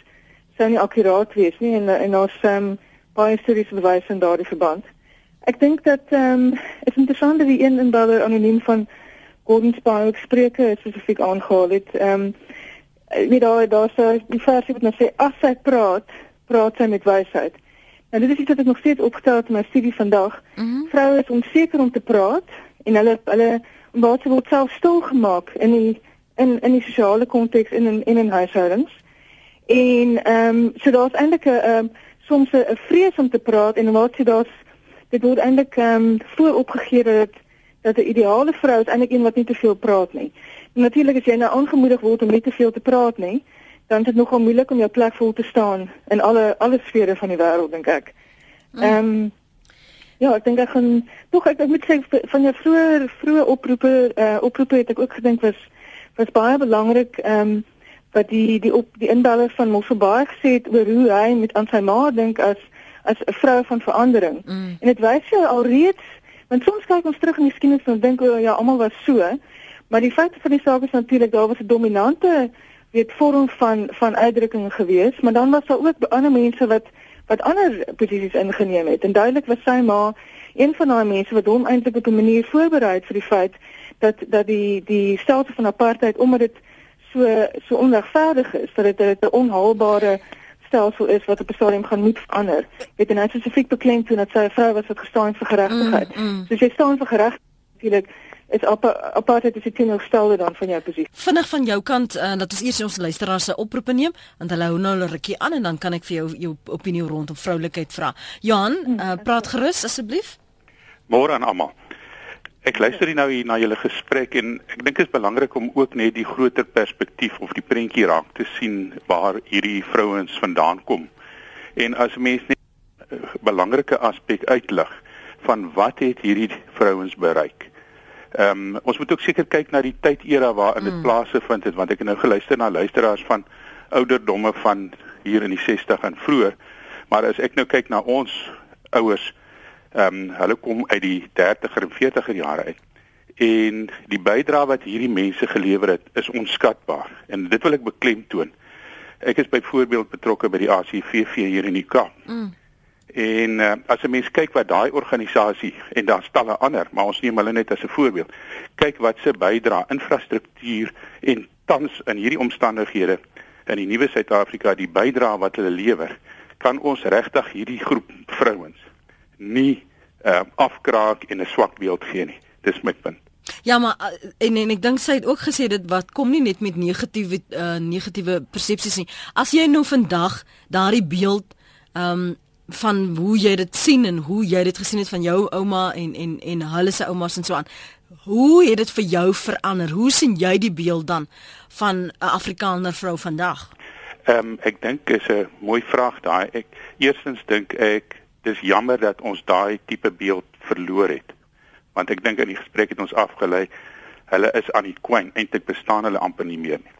sou nie akkuraat wees nie en en ons ehm um, baie studies bewys in daardie verband. Ek dink dat ehm um, is interessant dat die een inbeller anoniem van Gordon Spire spreuke spesifiek aangehaal het. Ehm um, weet daar daar's so die versie wat nou sê as sy praat, praat sy met wysheid. Nou dit is iets wat ek nog steeds opgetel het in my studie vandag. Mm Vroue is onseker om te praat en hulle hulle sy word self stil gemaak in die in in die sosiale konteks in in in, in huishoudings. En ehm um, so daar's eintlik 'n ehm um, soms 'n vrees om te praat en wat jy daar's dit word eintlik ehm um, vooropgegee dat dat 'n ideale vrou is eintlik een wat nie te veel praat nie. Natuurlik as jy nou aangemoedig word om nie te veel te praat nie, dan is dit nogal moeilik om jou plek vol te staan in alle alle sfere van die wêreld dink ek. Ehm um, ja, ek dink ek gaan tog ek, ek moet sê van jou vroeë vroeë oproepe uh, oproepe het ek ook gedink was was baie belangrik ehm um, wat die die op die inbeller van Mosselbaai gesê het oor hoe hy met aan sy ma dink as as 'n vrou van verandering. Mm. En dit wys jou alreeds want soms kyk ons terug in die geskiedenis en dink o ja, almal was so, maar die feit van die saak is natuurlik daar was 'n dominante weet vorm van van uitdrukking gewees, maar dan was daar ook ander mense wat wat ander posisies ingeneem het. En duidelik was sy ma een van daai mense wat hom eintlik op 'n manier voorberei het vir die feit dat dat die die stelsel van apartheid omdat dit so so onregverdig is dat dit 'n onhaalbare stelsel is wat op 'n stadium gaan moet verander. Weet en hy het spesifiek beklemtoon dat sy 'n vrou was wat gestaan vir geregtigheid. Mm, mm. So as jy staan vir geregtigheid natuurlik is apa- apartheid is die teenoorgestelde dan van jou posisie. Vinnig van jou kant uh, dat ons eers ons luisteraars se oproepe neem want hulle hou nou 'n rukkie aan en dan kan ek vir jou jou opinie rondom vroulikheid vra. Johan, uh, praat gerus asseblief. Môre aan almal. Ek luister hier nou hier na julle gesprek en ek dink dit is belangrik om ook net die groter perspektief of die prentjie raak te sien waar hierdie vrouens vandaan kom. En as mens net 'n belangrike aspek uitlig van wat het hierdie vrouens bereik. Ehm um, ons moet ook seker kyk na die tydera waarin dit Mm. plaasgevind het want ek het nou geluister na luisteraars van ouderdomme van hier in die 60 en vroeër. Maar as ek nou kyk na ons ouers, ehm um, hulle kom uit die 30er en 40er jare uit. En die bydrae wat hierdie mense gelewer het, is onskatbaar. En dit wil ek beklemtoon. Ek is byvoorbeeld betrokke by die ACVV hier in die Kaap. Mm. En uh, as 'n mens kyk wat daai organisasie en daar's talle ander, maar ons neem hulle net as 'n voorbeeld. Kyk wat se bydra infrastruktuur en tans in hierdie omstandighede in die nuwe Suid-Afrika die bydra wat hulle lewer, kan ons regtig hierdie groep vrouens nie uh, afkraak en 'n swak beeld gee nie. Dis my punt. Ja, maar eh, en en ek dink sy het ook gesê dit wat kom nie net met negatiewe uh, negatiewe persepsies nie. As jy nou vandag daardie beeld ehm um, van hoe jy dit sien en hoe jy dit gesien het van jou ouma en en en hulle se oumas en so aan. Hoe het dit vir jou verander? Hoe sien jy die beeld dan van 'n Afrikaner vrou vandag? Ehm um, ek dink is 'n mooi vraag daai. Ek eerstens dink ek dis jammer dat ons daai tipe beeld verloor het want ek dink in die gesprek het ons afgelei hulle is aan die kwyn eintlik bestaan hulle amper nie meer nie.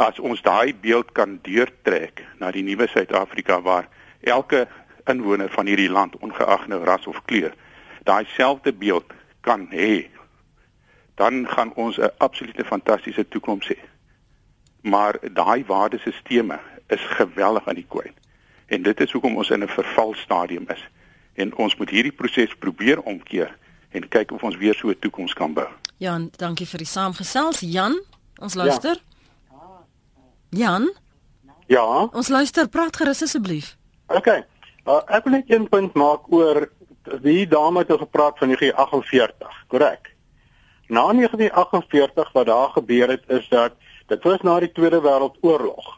As ons daai beeld kan deurtrek na die nuwe Suid-Afrika waar elke inwoner van hierdie land ongeag nou ras of kleur daai selfde beeld kan hê dan gaan ons 'n absolute fantastiese toekoms hê. Maar daai waardesisteme is geweldig aan die kwyn. En dit is hoekom ons in 'n vervalstadium is. En ons moet hierdie proses probeer omkeer en kyk of ons weer so 'n toekoms kan bou. Jan, dankie vir die saamgesels. Jan, ons luister. Ja. Jan? Ja. Ons luister, praat gerus asseblief. OK. Uh, ek wil net een punt maak oor die dame het gepraat van 1948, korrek? Na 1948 wat daar gebeur het is dat dit was na die Tweede Wêreldoorlog.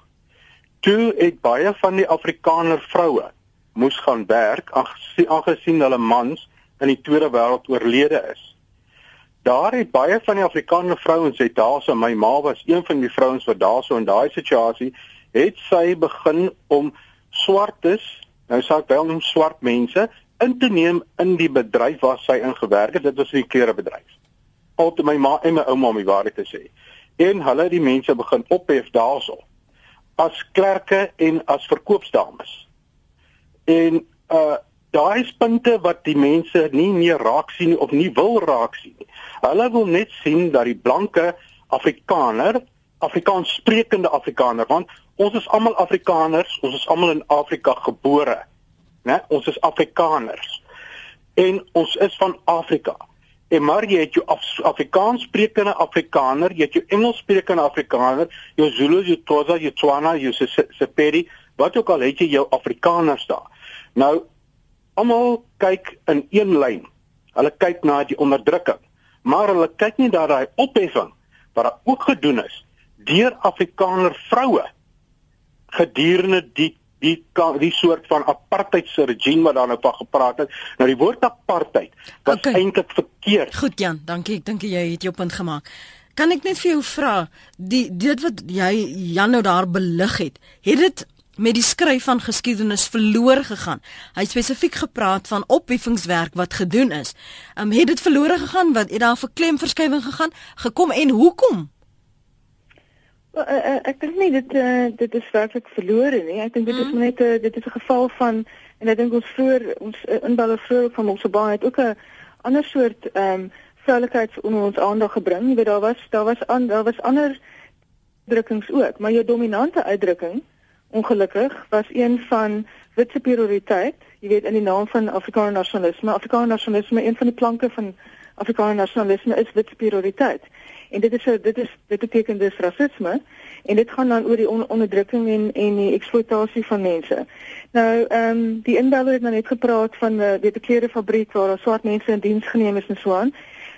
Toe het baie van die Afrikaner vroue moes gaan werk aangesien hulle mans in die Tweede Wêreld oorlede is. Daar het baie van die Afrikaner vrouens het daarso my ma was een van die vrouens wat daarso in daai situasie het sy begin om swartes, nou sê ek wel om swart mense in te neem in die bedryf waar sy ingewerk het. Dit was 'n klerebedryf. Altyd my ma en my ouma om die waarheid te sê. En hulle die mense begin ophef daarso as klerke en as verkoopsdames. En uh daai punte wat die mense nie meer raak sien of nie wil raak sien. Hulle wil net sien dat die blanke Afrikaner, Afrikaans sprekende Afrikaner, want ons is almal Afrikaners, ons is almal in Afrika gebore. Né? Ons is Afrikaners. En ons is van Afrika. En maar jy het jou Af Afrikaans sprekende Afrikaner, jy het jou Engels sprekende Afrikaner, jou Zulu, jou Xhosa, jou Tswana, jou Sepedi, wat ook al het jy jou Afrikaners daar. Nou almal kyk in een lyn. Hulle kyk na die onderdrukking, maar hulle kyk nie dat daai opheffing wat daar ook gedoen is deur Afrikaner vroue gedurende die die die soort van apartheidse regime wat daar nou van gepraat het. Nou die woord apartheid was okay. eintlik verkeerd. Goed Jan, dankie. Ek dink jy het jou punt gemaak. Kan ek net vir jou vra, die dit wat jy Jan nou daar belig het, het dit met die skryf van geskiedenis verlore gegaan. Hy spesifiek gepraat van opheffingswerk wat gedoen is. Ehm um, het dit verlore gegaan wat het daar 'n klemverskywing gegaan gekom en hoekom? Uh, uh, ek dink nie dit uh, dit is werklik verlore nie. Ek dink dit is net 'n uh, dit is 'n geval van en ek dink ons vroeër ons uh, inballe vroeër van ons baie het ook 'n ander soort ehm um, vroulikheid onder ons aandag gebring. Jy weet daar was daar was an, daar was ander drukkings ook, maar jou dominante uitdrukking ongelukkig was een van wit superioriteit. Jy weet in die naam van Afrikaner nasionalisme. Afrikaner nasionalisme, een van die planke van Afrikaner nasionalisme is wit superioriteit. En dit is so dit is dit beteken dus rasisme en dit gaan dan oor die on onderdrukking en en die eksploitasie van mense. Nou ehm um, die inbeller het nou net gepraat van 'n uh, weet 'n klerefabriek waar swart mense in diens geneem is en so aan.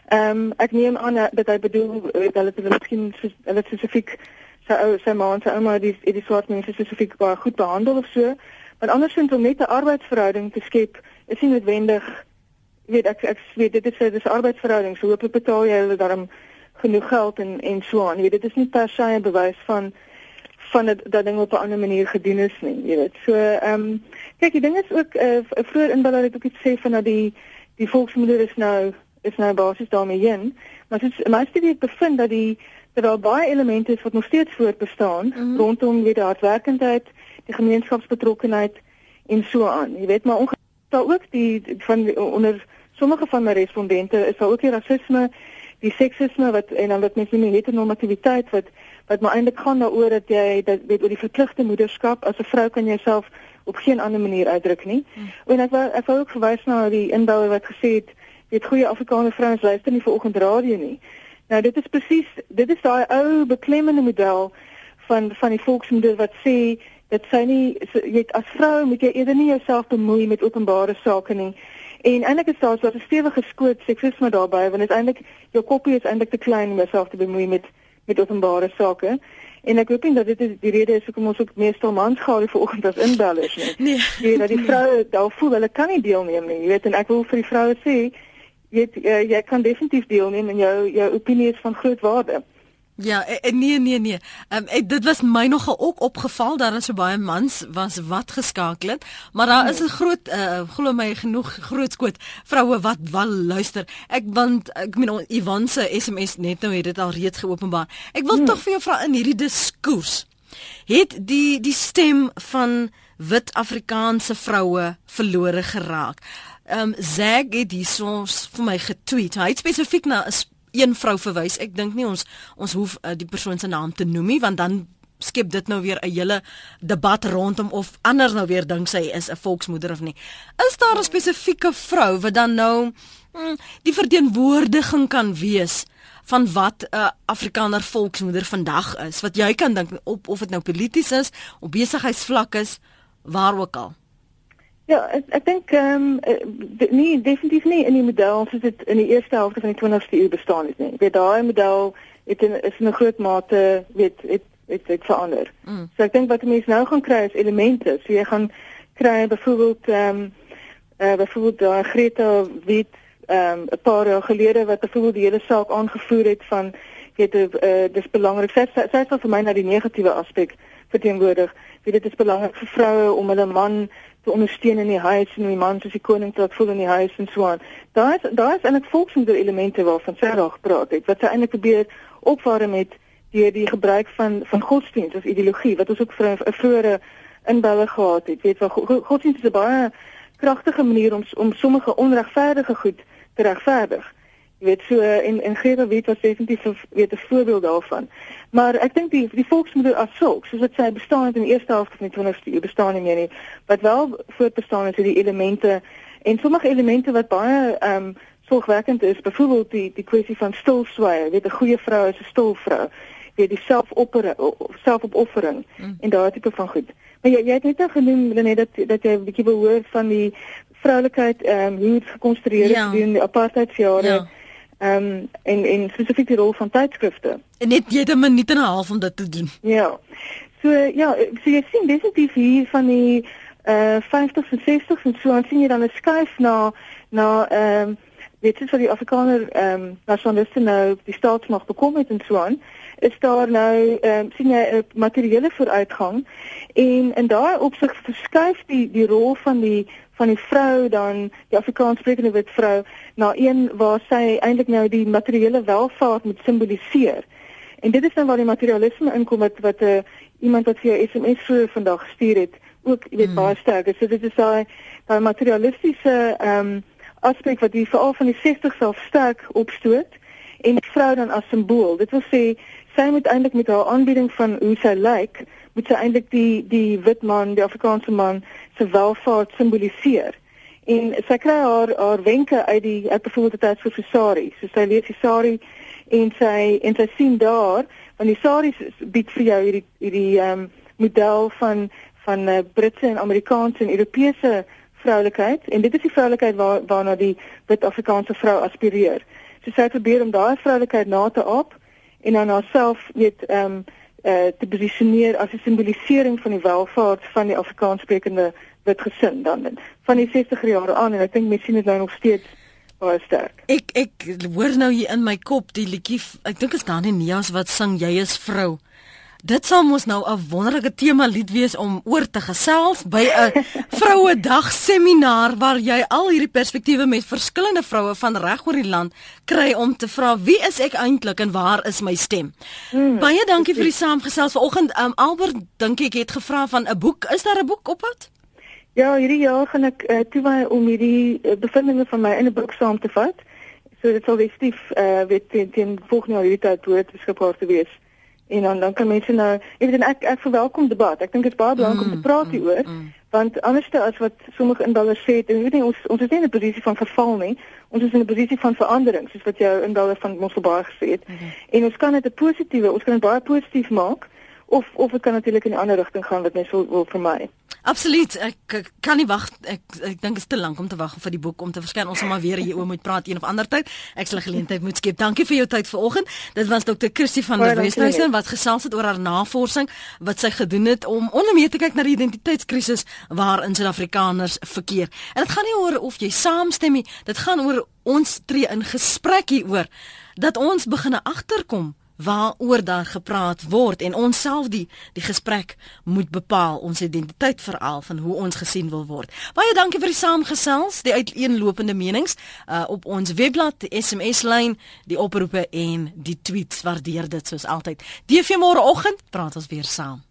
Ehm um, ek neem aan dat hy bedoel weet hulle het miskien hulle spesifiek sy ou sy ma en sy ouma die die swart mense spesifiek baie goed behandel of so. Maar andersins om net 'n arbeidsverhouding te skep, is nie noodwendig weet ek ek weet dit is 'n dis arbeidsverhouding. So hoop ek betaal jy hulle daarom genoeg geld en en so aan. Jy weet dit is nie per se 'n bewys van van dat dat ding op 'n ander manier gedoen is nie, jy weet. So ehm um, kyk, die ding is ook 'n uh, eh, vroeër inbeller het ook iets sê van dat die die volksmoeder is nou is nou basies daarmee heen. Maar dit is my studie het bevind dat die dat daar baie elemente is wat nog steeds voortbestaan mm -hmm. rondom die hardwerkendheid, die gemeenskapsbetrokkenheid en so aan. Jy weet maar daar ook die van onder sommige van my respondente is daar ook die rasisme, die seksisme wat en dan wat mense nie heteronormativiteit wat wat maar eintlik gaan daaroor dat jy dat weet oor die verpligte moederskap as 'n vrou kan jouself op geen ander manier uitdruk nie. Hmm. En ek wou ek wou ook verwys na die inbouer wat gesê het weet goeie Afrikaanse vrouens luister nie vir oggend radio nie. Nou dit is presies dit is daai ou beklemmende model van van die volksmoeder wat sê dat sy nie jy as vrou moet jy eerder nie jouself bemoei met openbare sake nie. En eintlik is daar so 'n stewige skoot seksisme daarbey want eintlik jou koppie is eintlik te klein om jouself te bemoei met met openbare sake. En ek hoop nie dat dit is die rede is hoekom ons ook meestal mans gehad vir oggend as inbellers nie. Nee. Jy dat die vroue daar voel hulle kan nie deelneem nie. Jy weet en ek wil vir die vroue sê jy jy, jy kan definitief deelneem en jou jou opinie is van groot waarde. Ja, eh, eh, nee nee nee. Ehm um, dit was my nogal ook opgeval dat daar so baie mans was wat geskakel het, maar daar is 'n groot uh, glo my genoeg groot skoot vroue wat wel luister. Ek want ek meen Ivan se SMS net nou het dit al reeds geopenbaar. Ek wil hmm. tog vir jou vra in hierdie diskurs. Het die die stem van wit Afrikaanse vroue verlore geraak? Ehm um, Zeg het hiersoos vir my getweet. Hy het spesifiek na 'n een vrou verwys. Ek dink nie ons ons hoef uh, die persoon se naam te noem nie want dan skep dit nou weer 'n hele debat rondom of anders nou weer dink sy is 'n volksmoeder of nie. Is daar 'n spesifieke vrou wat dan nou hmm, die verteenwoordiging kan wees van wat 'n uh, Afrikaner volksmoeder vandag is? Wat jy kan dink op of dit nou polities is, op besigheidsvlak is, waar ook al. Ja, ek ek dink ehm um, nee definitief nie in die model soos dit in die eerste helfte van die 20ste eeu bestaan het nie. Ek weet daai model het in is in 'n groot mate weet het het het verander. Mm. So ek dink wat mense nou gaan kry is elemente. So jy gaan kry byvoorbeeld ehm um, uh byvoorbeeld daai Greta Wit ehm um, 'n paar jaar gelede wat byvoorbeeld die hele saak aangevoer het van weet jy uh, dis belangrik. Sy sê vir my na die negatiewe aspek verteenwoordig. Weet dit is belangrik vir vroue om hulle man te ondersteun in die huis en die man soos die koning laat voel in die huis en so aan. Daar is daar is eintlik volksmoeder elemente waarvan daar gepraat het wat sy eintlik probeer opvare met die die gebruik van van godsdienst as ideologie wat ons ook vir 'n vroeëre inbelle gehad het. Weet wel godsdienst is 'n baie kragtige manier om om sommige onregverdige goed te regverdig. Jy weet so en en Greta weet was definitief weet 'n voorbeeld daarvan. Maar ek dink die die volksmoeder as sulks, soos dit sy bestaan het in die eerste helfte van die 20ste eeu bestaan nie meer nie. Wat wel voortbestaan het, is die elemente en sommige elemente wat baie ehm um, sorgwekkend is, byvoorbeeld die die kwessie van stilswye, weet 'n goeie vrou is 'n stil vrou. Weet die selfopoffering selfopoffering mm. en daardie tipe van goed. Maar jy jy het net nou genoem net dat dat jy 'n bietjie behoor van die vroulikheid ehm um, hoe dit gekonstrueer is ja. in die apartheidsjare. Ja Ehm um, en en spesifiek die rol van tydskrifte. En net jy het 'n minuut en 'n half om dit te doen. Ja. So ja, so jy sien definitief hier van die uh 50s en 60s en so aan sien jy dan 'n skuif na na ehm um, weet jy vir die Afrikaner ehm um, nasionaliste nou die staatsmag bekom het en so aan is daar nou ehm um, sien jy 'n materiële vooruitgang en in daai opsig verskuif die die rol van die van die vrou dan die Afrikaanssprekende wit vrou na een waar sy eintlik nou die materiële welvaart moet simboliseer. En dit is dan waar die materialisme inkom wat wat 'n uh, eh, iemand wat vir jou SMS vroeër vandag gestuur het, ook jy weet hmm. baie sterk is. So dit is daai daai materialistiese ehm um, aspek wat die veral van die 60s self sterk opstoot en vrou dan as simbool. Dit wil sê sy moet eintlik met haar aanbieding van hoe sy lyk, moet sy eintlik die die wit man, die Afrikaanse man se welvaart simboliseer. En sy kry haar haar wenke uit die uit byvoorbeeld die tyd vir Sari. So sy lees die Sari en sy en sy sien daar want die Sari bied vir jou hierdie hierdie ehm um, model van van uh, Britse en Amerikaanse en Europese vroulikheid en dit is die vroulikheid waar waarna die wit Afrikaanse vrou aspireer. So sy probeer om daai vroulikheid na te aap en dan haarself weet ehm um, uh, te posisioneer as 'n simbolisering van die welvaart van die Afrikaanssprekende wit gesin dan van die 60er jare aan en ek dink mense sien dit nou nog steeds baie sterk. Ek ek hoor nou hier in my kop die liedjie ek dink is dan nie Nias wat sing jy is vrou. Dit sal mos nou 'n wonderlike tema lied wees om oor te gesels by 'n Vrouedag seminar waar jy al hierdie perspektiewe met verskillende vroue van reg oor die land kry om te vra wie is ek eintlik en waar is my stem. Hmm, Baie dankie vir die saamgesels vanoggend. Um, Albert dink ek het gevra van 'n boek. Is daar 'n boek op pad? Ja, hierdie jaar gaan ek uh, toe wy om hierdie uh, bevindinge van my in 'n boek saam te vat. So dit sal definitief eh uh, weet teen, teen volgende jaar hierdie tyd toe beskikbaar te wees. En dan dan kan mense nou, ek weet ek ek verwelkom debat. Ek dink dit is baie belangrik mm, om te praat mm, hieroor. Mm, mm. Want anderste as wat sommige inbellers sê, en weet nie ons ons is nie in 'n posisie van verval nie. Ons is in 'n posisie van verandering, soos wat jou inbeller van ons verbaas gesê het. Mm -hmm. En ons kan dit 'n positiewe, ons kan dit baie positief maak of of dit kan natuurlik in 'n ander rigting gaan wat net so wil vir my. Absoluut. Ek, ek kan nie wag. Ek ek dink dit is te lank om te wag vir die boek om te verskyn. Ons sal maar weer hieroor moet praat een of ander tyd. Ek sal 'n geleentheid moet skep. Dankie vir jou tyd vanoggend. Dit was Dr. Kirsty van der Westhuizen wat gesels het oor haar navorsing wat sy gedoen het om onder meer te kyk na die identiteitskrisis waarin Suid-Afrikaners verkeer. En dit gaan nie oor of jy saamstem nie. Dit gaan oor ons tree in gesprek hieroor dat ons begine agterkom waaroor daar gepraat word en ons self die die gesprek moet bepaal ons identiteit veral van hoe ons gesien wil word. Baie dankie vir die saamgesels, die uiteenlopende menings uh, op ons webblad, die SMS lyn, die oproepe en die tweets. Waardeer dit soos altyd. DV môreoggend praat ons weer saam.